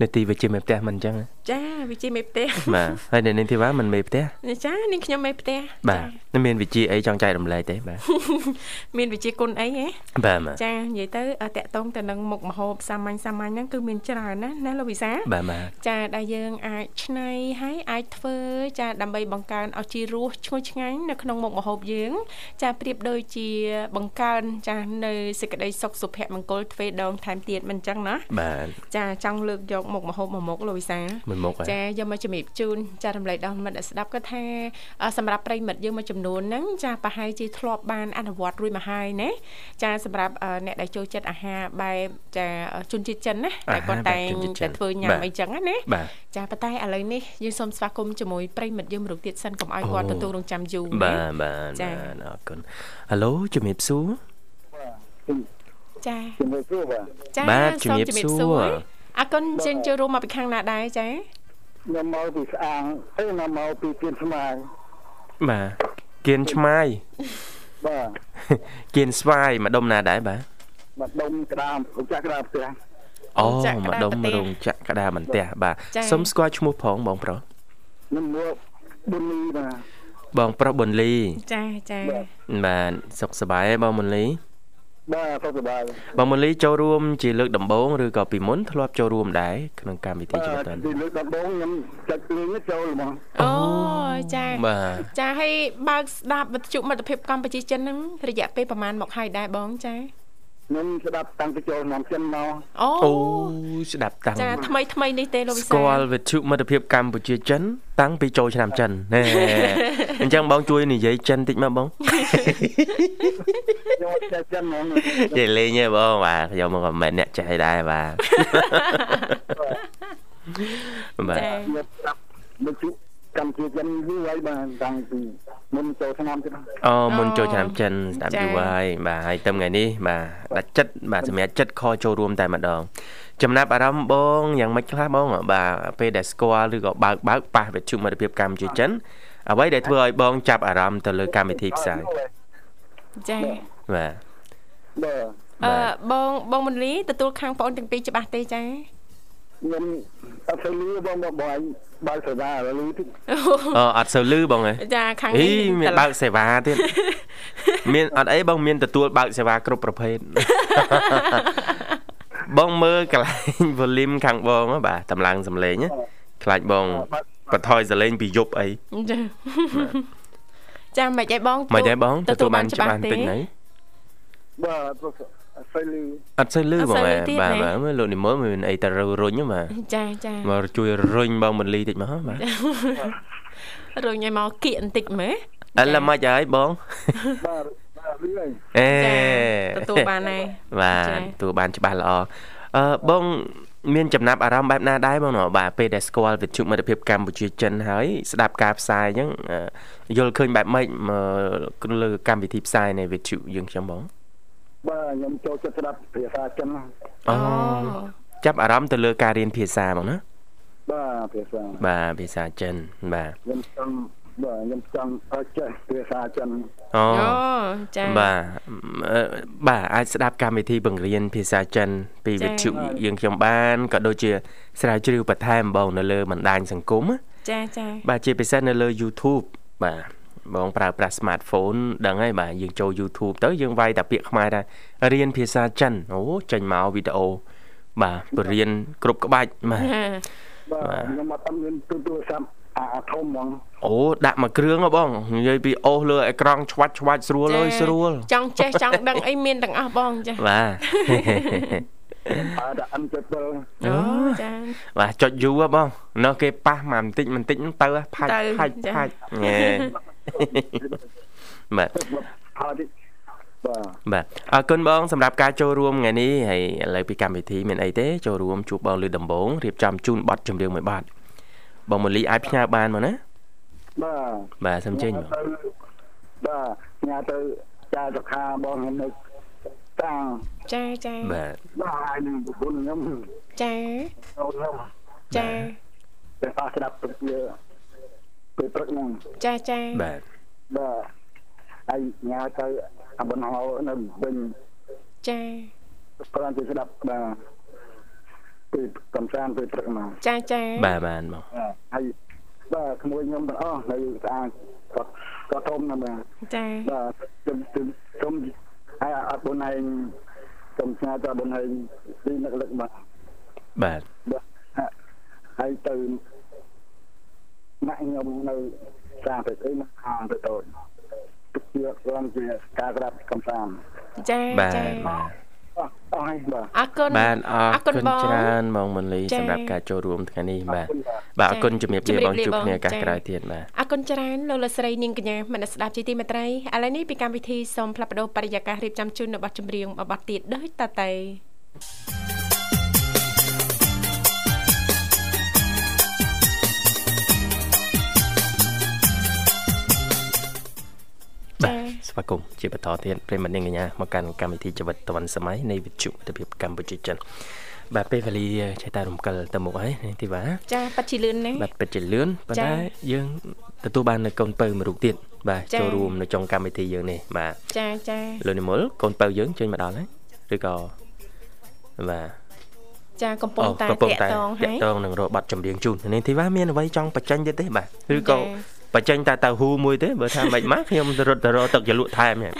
នេតិវិជ្ជាមេផ្ទះមិនអញ្ចឹងហ៎ ចាវិជាមេផ្ទះបាទហើយនៅនេះធីវ៉ាមិនមេផ្ទះចានាងខ្ញុំមេផ្ទះបាទនៅមានវិជ្ជាអីចង់ចែករំលែកទេបាទមានវិជាគុណអីហ៎បាទបាទចានិយាយទៅតកតងទៅនឹងមុខម្ហូបសាមញ្ញសាមញ្ញហ្នឹងគឺមានច្រើនណាស់ណាលោកវិសាបាទបាទចាដែលយើងអាចឆ្នៃហើយអាចធ្វើចាដើម្បីបង្កើនឲ្យជីរសឈ្ងុយឆ្ងាញ់នៅក្នុងមុខម្ហូបយើង ចាប្រៀបដូចជាបង្កើនចានៅសេចក្តីសុខសុភមង្គលទ្វេដងថែមទៀតមិនអញ្ចឹងណាបាទចាចង់លើកយកមុខម្ហូបមួយមុខលោកវិសាមួយមុខហ៎ចាយកមកជំរាបជូនចារំលែកដល់មិត្តអ្នកស្ដាប់ក៏ថាអ่าសម្រាប់ប្រិយមិត្តយើងមួយចំនួនហ្នឹងចាប្រហែលជាធ្លាប់បានអនុវត្តរួចមកហើយណាចាសម្រាប់អ่าអ្នកដែលចូលចិត្តអាហារបែបចាជនជាតិចិនណាតែគាត់តែងតែធ្វើញ៉ាំអីចឹងណាបាទចាប៉ុន្តែឥឡូវនេះយើងសូមស្វាគមន៍ជាមួយប្រិយមិត្តយើងមួយរូបទៀតសិនកុំឲ្យគាត់ទទួលរងចាំយូរណាបាទបាទចា៎បាទអរគុណហៅឡូជំរាបសួរចាជំរាបសួរបាទចាបាទសូមជំរាបសួរ អរគុណយើងចូលរួមមកពីខាងណាដែរចាខ្ញុំមកពីស្អាងហើយខ្ញុំមកពីគៀនស្មាយបាទគៀនឆ្មាយបាទគៀនស្វាយម្ដុំណាដែរបាទមកដុំក្តាមរំចាក់ក្តាមផ្ទះអូចាក់ក្តារម្ដុំបន្ទះរោងចក្រក្តារបន្ទះបាទចា៎សុំស្គាល់ឈ្មោះផងបងប្រុសខ្ញុំមកបុលីបាទបងប្រុសប៊ុនលីចាចាបាទសុខសប្បាយទេបងប៊ុនលី បាទសុខសប្បាយបងប៊ុនលីចូលរួមជាលើកដំបូងឬក៏ពីមុនធ្លាប់ចូលរួមដែរក្នុងកម្មវិធីបាជីវិតទតនពីលើកដំបូងខ្ញុំចាច់លេងចូលហ្មងអូចាបាទចាឲ្យបើកស្ដាប់វិទ្យុមិត្តភាពកម្ពុជាចិនហ្នឹងរយៈពេលប្រហែលមកហើយដែរបងចា ខ្ញុំស្ដាប់តាំងពីចូលឆ្នាំចិនមកអូអូស្ដាប់តាំងចាថ្មីថ្មីនេះទេលោកវិស្សាគាល់វិទ្យុមិត្តភាពកម្ពុជាចិន តាំងពីចូលឆ្នាំចិនណែអញ្ចឹងបងជួយនិយាយចិនតិចមកបងខ្ញុំអត់ចេះចិនហ្មងនិយាយលេងទេបងបាទខ្ញុំមកមិនអ្នកចេះដែរបាទបាទចាខ្ញុំស្ដាប់វិទ្យុ កម្ពុជាចិនយូរហើយបាទតាំងពីមុនចូលឆ្នាំទៀតអូមុនចូលឆ្នាំចិនស្ដាប់យូរហើយបាទហើយទៅថ្ងៃនេះបាទដាច់ចិត្តបាទសម្រាប់ចិត្តខចូលរួមតែម្ដងចំណាប់អារម្មណ៍បងយ៉ាងម៉េចខ្លះបងបាទពេលដែលស្គាល់ឬក៏បើកបើកប៉ះវិទ្យុមិត្តភាពកម្ពុជាចិនអ្វីដែលធ្វើឲ្យបងចាប់អារម្មណ៍ទៅលើកម្មវិធីផ្សាយចាបាទបាទអឺបងបងមន្លីទទួលខាងបងទាំងពីរច្បាស់ទេចា ខ្ញុំអត់ទៅលឺបងបងបងបើកសេវាលឺតិចអឺអត់សូវលឺបងហ៎ចាខាងអីនេះមានបើកសេវាទៀតមានអត់អីបងមានទទួលបើកសេវាគ្រប់ប្រភេទបងមើលកន្លែង volume ខាងបងហ៎បាទតម្លើងសំឡេងណាខ្លាចបងបន្ថយសំឡេងពីយប់អីចាចាមិនអីបងមិនទេបងទទួលបានច្បាស់បន្តិចហ្នឹងបាទ អត់ទៅលឺអត់សូវលឺបងបាទបាទបាទមើលលោកនិមលមានអីទៅរុញហ៎បាទចាចាមកជួយរុញបងមលីតិចមកហ៎បាទរញឲ្យមកគៀកបន្តិចមើលឥឡូវមិនហើយបងបាទបាទលឺហើយអេចាទទួលបានហើយបាទចាទទួលបានច្បាស់ល្អអឺបងមានចំណាប់អារម្មណ៍បែបណាដែរបងណ៎បាទពេលដែលស្គាល់វិទ្យុមិត្តភាពកម្ពុជាចិនហើយស្ដាប់ការផ្សាយអញ្ចឹងអឺយល់ឃើញបែបម៉េចមកលើកម្មវិធីផ្សាយនៃវិទ្យុយើងខ្ញុំបង បាទខ្ញុំចូលចិត្តស្ដាប់ភាសាចិនណាអូចាប់អារម្មណ៍ទៅលើការរៀនភាសាបងណាបាទភាសាបាទភាសាចិនបាទខ្ញុំចង់បាទខ្ញុំចង់ឲ្យចេះភាសាចិនអូអូចាបាទអឺបាទអាចស្ដាប់កម្មវិធីបង្រៀនភាសាចិន ពីចា៎វិទ្យុយើងខ្ញុំបានក៏ដូចជា ស្រាវជ្រាវបន្ថែមបងនៅលើបណ្ដាញសង្គមណាចាចាបាទជាពិសេសនៅលើ YouTube បាទ បងប្រើប្រាស់ smartphone ដឹងហើយបាទយើងចូល YouTube ទៅយើងវាយតែពាក្យខ្មែរថារៀនភាសាចិនអូចេញមកវីដេអូបាទបរៀនគ្រប់ក្បាច់បាទហាបាទខ្ញុំមកតាមមានទូទូរស័ព្ទអាអាធំហ្មងអូដាក់មួយគ្រឿងហ៎បងនិយាយពីអូសលើអេក្រង់ឆ្វាច់ឆ្វាច់ស្រួលអើយស្រួលចង់ចេះចង់ដឹងអីមានទាំងអស់បងចាបាទអើដាក់ M7 អូចាបាទចុចយូរហ៎បងនៅគេប៉ះមកបន្តិចបន្តិចហ្នឹងទៅហ៎ផាច់ទៅផាច់ចាផាច់ញ៉េបាទហើយទី បាទបាទអរគុណបងសម្រាប់ការចូលរួមថ្ងៃនេះហើយឥឡូវពីកម្មវិធីមានអីទេចូលរួមជួបបងលើដំបងរៀបចំជូនប័ណ្ណចម្រៀងមួយប័ណ្ណបងមូលីអាចផ្ញើបានមកណាបាទបាទសូមចេញបងទៅបាទញ៉ាទៅចាសុខាបងខ្ញុំនៅតាំងចាចាបាទបាទហើយនឹងប្រពន្ធខ្ញុំចាអូនខ្ញុំចាតែអស់ស្ដាប់ទៅជា ពេលព្រឹកហ្នឹងចាចាបាទបាទហើយញ៉ាទៅអាបណ្ហោនៅវិញចាគ្រាន់តែស្ដាប់បាទពេលកំសាន្តពេលព្រឹកមកចាចាបាទបានបងហើយបាទក្មួយខ្ញុំទាំងអស់នៅស្អាតគាត់គាត់ធំណាស់បាទចាបាទខ្ញុំខ្ញុំខ្ញុំហើយអត់បងឯងខ្ញុំស្នាទៅបងឯងពីនឹកលឹកបាទបាទបាទហើយទៅ ម៉ាក់ខ្ញុំនៅសាទៅអីមកខាងទៅតូចទុកជាគ្រាន់ជាការក្រាបកំសាន្តចាបាទចាបាទអស់អស់ហើយបាទអរគុណបាទអរអរគុគុណណបងច្រើនបងមូលីចា៎សម្រាប់ការចូលរួមថ្ងៃនេះបាទអរគុណបាទបាទអរគុណជំរាបជំលារាបបងលាជួបបងគ្នាឱកាសចា៎ក្រោយទៀតបាទអរគុណច្រើនលោកលោកស្រីនាងកញ្ញាមនស្សស្ដាប់ជាទីមេត្រីឥឡូវនេះពីកម្មវិធីសូមផ្លាប់បដោបរិយាកាសរៀបចំជូននៅប័ណ្ណចម្រៀងមួយប័ណ្ណទៀតដូចតទៅ បាទស្វាគមន៍ជាបន្តទៀតប្រិយមិត្តនាងកញ្ញាមកកាន់កម្មវិធីជីវិតឌွန်សម័យនៃវិទ្យុទិភាពកម្ពុជាចិនបាទពេលវេលាចេះតែរំកិលទៅមុខហើយនាងធីវ៉ាចាប៉ាត់ជាលឿនណាបាទពិតជាលឿនប៉ុន្ចា៎តែយើងទទួលបាននៅកូនពៅមួយរូបទៀតបាទចា៎ចូលរួមនៅ trong កម្មវិធីយើងនេះបាទចាចាលោកនិមលកូនពៅយើងចេញមកដល់ហើយឬក៏បាទចាកំពុងតែកំពុងតាក់តែតងតាហើក់យតងនឹងរកបាត់ចម្រៀងជូននាងធីវ៉ាមានអ្វីចង់បញ្ចេញទៀតទេបាទឬក៏ចា៎ បញ្ចេញតែតៅហ៊ូមួយទេបើថាមិនម៉ាស់ខ្ញុំរត់ទៅរកទឹកជ្រលក់ថែមហ្នឹង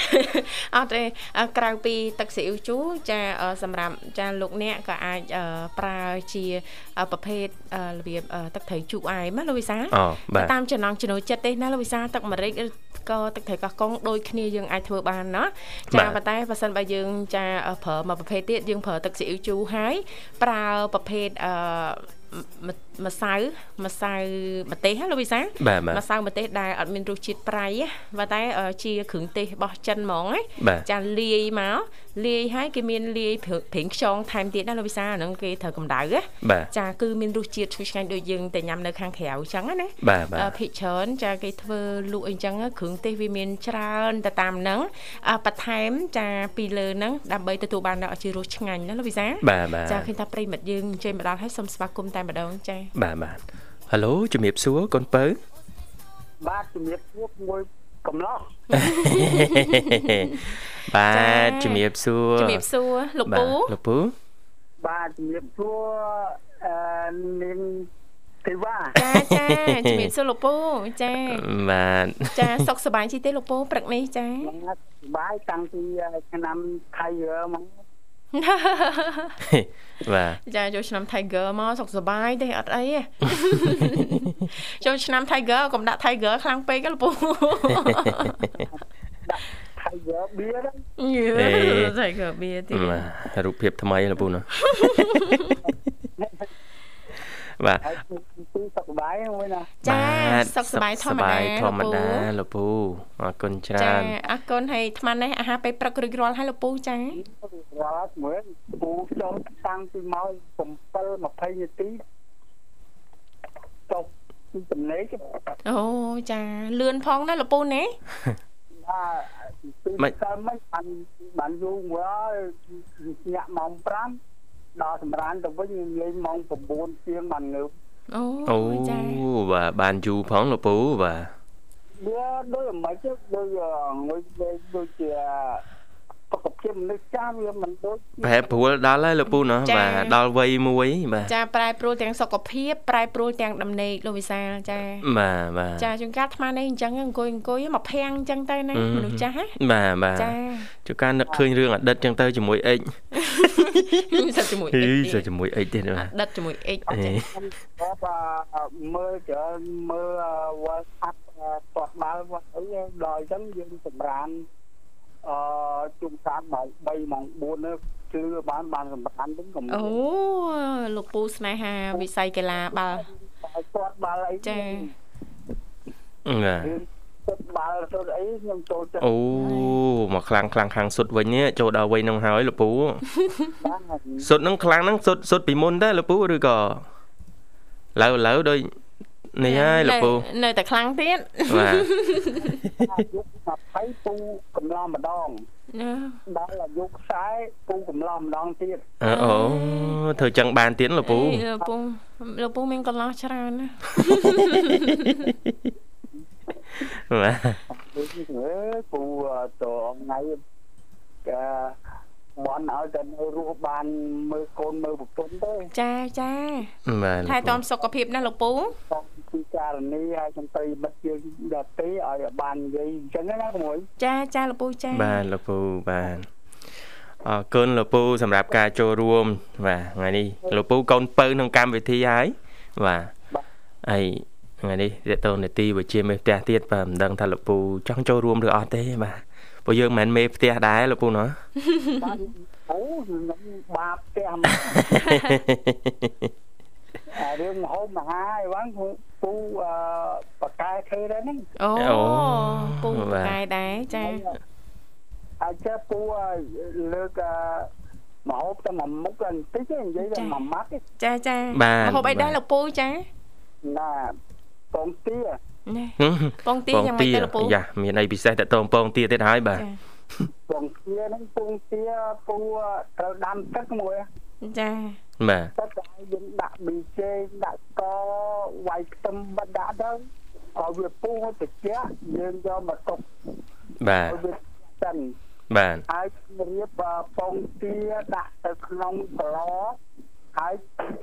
អត់ទេអឺក្រៅពីទឹកស៊ីអ៊ូជូរចាអឺសម្រាប់ចាលោកអ្នកក៏អាចអឺប្រើជាអឺប្រភេទអឺរបៀបអឺទឹកត្រីជូរអែមណាលោកវិសាអូបាទតាមចំណង់ចំណូលចិត្តទេណាលោកវិសាទឹកម្រេចឬក៏ទឹកត្រីកោះកុងដូចគ្នាយើងអាចធ្វើបានណាចាប៉ុន្តែបើសិនបើយើងចាអឺប្រើមកប្រភេទទៀតយើងប្រើទឹកស៊ីអ៊ូជូរហើយប្រើប្រភេទអឺមម្សៅម្សៅម្ទេសណាលោកវិសាបាទបាទម្សៅម្ទេសដែលអត់មានរសជាតិប្រៃណាប៉ុន្តែអឺជាគ្រឿងទេសរបស់ចិនហ្មងណាបាទចាលាយមកលាយហើយគេមានលាយប្រេងខ្យងថែមទៀតណាលោកវិសាអាហ្នឹងគេត្រូវកម្ដៅណាបាទចាគឺមានរសជាតិឈ្ងុយឆ្ងាញ់ដូចយើងតែញ៉ាំនៅខាងក្រៅអញ្ចឹងណាបាទបាទអឺភិកច្រើនចាគេធ្វើលក់អីចឹងគ្រឿងទេសវាមានច្រើនទៅតាមហ្នឹងអឺបន្ថែមចាពីលើហ្នឹងដើម្បីទទួលបាននៅជារសឆ្ងាញ់ណាលោកវិសាបាទបាទចាឃើញថាប្រិមិត្តយើងអញ្ជើញមកដល់ហើយសូមស្វាគមន៍តែម្ដងចាបាទបាទហៅឡូជំរាបសួរកូនពៅបាទជំរាបសួរមួយកំឡោះបាទជំរាបសួរជំរាបសួរលោកបាពូទលោកពូបាទជំរាបសួរអឺនាងទេវ៉ាចាចាជំរាបសួរលោកពូចាបាទចាសុខសប្បាយជីទេលោកពូព្រឹកនេះចាបាទសប្បាយតាំងពីឆ្នាំថៃមក បាទចាចូលឆ្នាំ Tiger មកសុខសប្បាយទេអត់អីទេចូលឆ្នាំ Tiger កុំដាក់ Tiger ខ្លាំងពេកទេលោកពូថៃយកបៀហ្នឹងយេ Tiger បៀទៀតបាទរូបភាពថ្មីលោកពូណា បាទហើយទីសុខសប្បាយមួយណាចាបាទសុខសប្បាយធម្មតាធម្មតាលោកពូអរគុណច្រចាើនអរគុណហើយអាត្មានេះអាហារពេលព្រឹករួចរាល់ហើយលោកពូចារាល់មើលពូចូលតាំងពីម៉ោង7 20នាទីចុះពីចំណេកអូចាលឿនផងណាលោកពូណាបាទពីដើមមិនបានបានយូរមួយហើយញាក់ម៉ោង5 ដល់សម្រានទៅវិញលេងម៉ោង9ជាងបានងើបអូអូចាបាទបានយូរផងលោកពូបាទវាដូចមិនទេដូចងុយដូចជា សុខភាពមនុស្សចាស់វាមិនដូចប្រែប្រួលដល់ហើយលោកពូណោះបាទដល់វ័យមួយបាទចាប្រែប្រួលទាំងសុខភាពប្រែប្រួលទាំងដំណេកលោកវិសាលចាបាទបាទចាជួនកាលអាត្មានេះអញ្ចឹងអង្គុយអង្គុយមកភាំងអញ្ចឹងទៅណាមនុស្សចាស់ណាបាទបាទចាជួនកាលនឹកឃើញរឿងអតីតចឹងទៅជាមួយអិចសិតជាមួយហីអ៊ិចសិជាមួយអិចទៀតបាទដិតជាមួយអ៊ិចអេចាគាត់មើលច្រើនមើល World Cup ទាត់បាល់គាត់អីដល់អញ្ចឹងយើងសម្រាន អឺជុំខាងម៉ោង3ម៉ោង4នេះជឿបានបានសម្រានវិញកុំអូលោកពូស្នេហាវិស័យកីឡាបាល់ទាត់បាល់អីចាបាទទាត់បាល់ទៅអីខ្ញុំចូលចិត្តអូមកខ្លាំងខ្លាំងខាងសុទ្ធវិញនេះចូលដល់វ័យហ្នឹងហើយលោកពូបានសុទ្ធហ្នឹងខ្លាំងហ្នឹងសុទ្ធសុទ្ធពីមុនដែរលោកពូឬក៏ឡៅឡៅដូច នេះហើយលោកពូនៅតែខ្លាំងទៀតបាទអាយុ20ពូកំឡោះម្ដងណាដល់អាយុ40ពូកំឡោះម្ដងទៀតអឺអូធ្វើចឹងបានទៀតលោកពូអេលោកពូលោកពូមានកន្លោះច្រើនណាបាទដូចនេះអើយពូតថ្ងៃកា បនឲ្យតែនៅរស់បានមើលកូនមើលប្រពន្ធទេចាចាបាទថែទាំសុខភាពណាលោកពូផងពីការនីឲ្យចន្ទៃមិត្តយើងដតេឲ្យបាននិយាយអញ្ចឹងណាក្មួយចាចាលោកពូចាបាទលោកពូបាទអរគុណលោកពូសម្រាប់ការចូលរួម បាទថ្ងៃនេះលោកពូកូនពៅក្នុងកម្មវិធីហើយបាទហើយថ្ងៃនេះតេតូននេតិវិជាមេផ្ទះទៀតបាទមិនដឹងថាលោកពូចង់ចូលរួមឬអត់ទេបាទ ព្រោះយើងមិនមែនមេផ្ទះដែរលោកពូណោះបានអូខ្ញុំបាបផ្ទះមកអារឿងមហោបមហាអីហ្នឹងពូអឺបកកែធ្វើដែរហ្នឹងអូអូពូបាទកែដែរចាអាចចេះពូលើកមហោបតែមួយមុខបន្តិចទេនិយាយតែមួយម៉ាត់ទេចាចាបាទហូបអីដែរលោកពូចាណាកងទាណាហឹម ពងទាយ៉ាងម៉េចទៅលោកពូយ៉ាមានអីពិសេសតេតងពងទាទៀតហើយបាទចាកងទាហ្នឹងពងទាពូត្រូវដាំទឹកមួយចាបាទទឹកឲ្យយើងដាក់ប៊ីចេងដាក់ស្ករវាយខ្ទឹមបិទដាក់ទៅឲ្យវាពុះឲ្យត្រជាក់យើងយកមកទុកបាទឲ្យវាសិនបាទហើយរៀបពងទាដាក់ទៅក្នុងស្លហើយ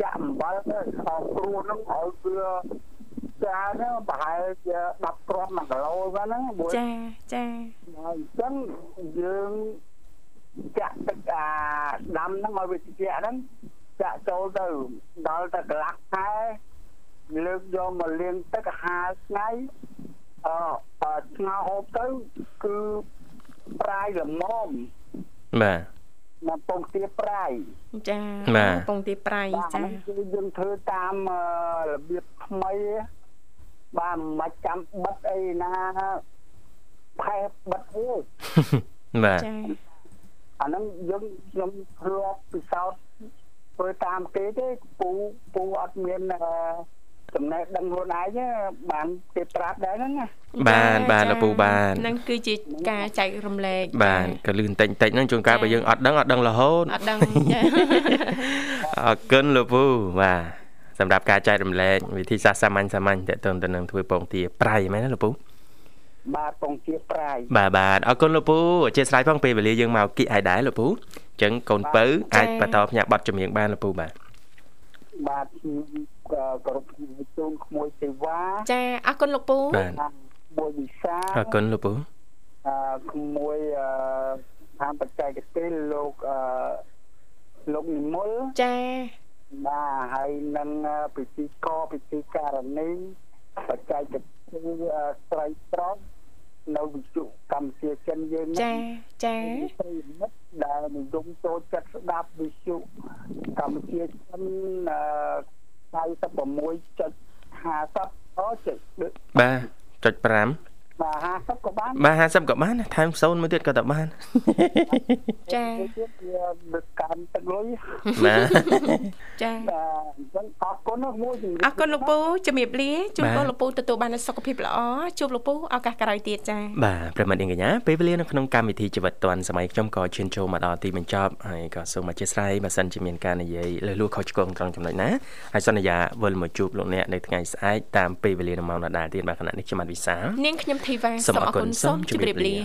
ចាក់អំបិលទៅខោគ្រួហ្នឹងឲ្យវា ចាហ្នឹងប្រហែលជា10គ្រាប់1គីឡូហ្នឹងមួយចាចាហើយអញ្ចឹងយើងចាក់ទឹកអាដាំហ្នឹងឲ្យវាត្រជាក់ហ្នឹងចាក់ចូលទៅដល់តែកន្លះខែលើកយកមកលាងទឹក50ថ្ងៃអឺអឺស្ងោរហូបទៅគឺប្រាយល្មមបាទមកពងទាប្រាយចាបាទពងទាប្រៃបាទចាហ្នឹងគឺយើងធ្វើតាមអឺរបៀបថ្មី បាទមិនបាច់ចាំបិទអីណាផែបិទទេបាទចាអាហ្នឹងយើងខ្ញុំធ្លាប់ពិសោធន៍ធ្វើតាមគេទេពូពូអត់មានអឺចំណេះដឹងខ្លួនឯងទេបានគេប្រាប់ដែរហ្នឹងណាបានបាទលោកពូបានហ្នឹងគឺជាការចែករំលែកបាទក៏លឿនតិចតិចហ្នឹងជួនកាលបើយើងអត់ដឹងអត់ដឹងរហូតអត់ដឹងចាអរគុណលោកពូបាទ សម្រាប់ការចែករំលែកវិធីសាស្ត្រសាមញ្ញសាមញ្ញតើតើទៅនឹងធ្វើពងទាប្រៃមែនទេលោកពូបាទពងទាប្រាយបាទបាទអរគុណលោកពូអធិស្ឋានផងពេលវេលាយើងមកគិតឲ្យដែរលោកពូអញ្ចឹងកូនពៅអាចបន្តផ្ញើប័ណ្ណចម្រៀងបានលោកពូបាទបាទខ្ញុំក៏គោរពជូនក្មួយទេវ៉ាចាអរគុណលោកពូបាទមួយវិសាអរគុណលោកពូអឺក្មួយអឺខាងបច្ចេកទេសលោកអឺលោកនិមលចា បាទហើយនឹងពិធីកពិធីការនីបច្ចេកទេសស្រីត្រង់នៅវិទ្យុកម្ពុជាចិនយើងចាចាប្រិមិត្តដែលនិយមចូលចិត្តស្ដាប់វិទ្យុកម្ពុជាចិនអឺ46.50អូចុចបាទចុច5 បាទ50ក៏បានបាទ50ក៏បានថែម0មួយទៀតក៏តបានចាទៀតវាដឹកកាន់ទឹកទឹកលុយបាទចាបាទអញ្ចឹងអរគុណណាស់មួយជំរាបអរគុណលោកពូជំរាបលាជូនបាទពរលោកពូទទួលបាននូវសុខភាពល្អជួបលោកពូឱកាសក្រោយទៀតចាបាទប្រិមត្តនាងកញ្ញាពេលវេលានៅក្នុងកម្មវិធីជីវិតឌွန်សម័យខ្ញុំក៏ឈានចូលមកដល់ទីបញ្ចប់ហើយក៏សូមអធិស្ឋានបើសិនជាមានការនិយាយលើសលួសខុសឆ្គងត្រង់ចំណុចណាហើយសន្យាវិលមកជួបលោកអ្នកនៅថ្ងៃស្អែកតាមពេលវេលានៅម៉ោងដដែលទៀតបាទខណៈនេះខ្ញុំបាទវិសាលនាងខ្ញុំធីវ៉ាសូមអរគុណសូមសូមជម្ជម្រារាបបលាលា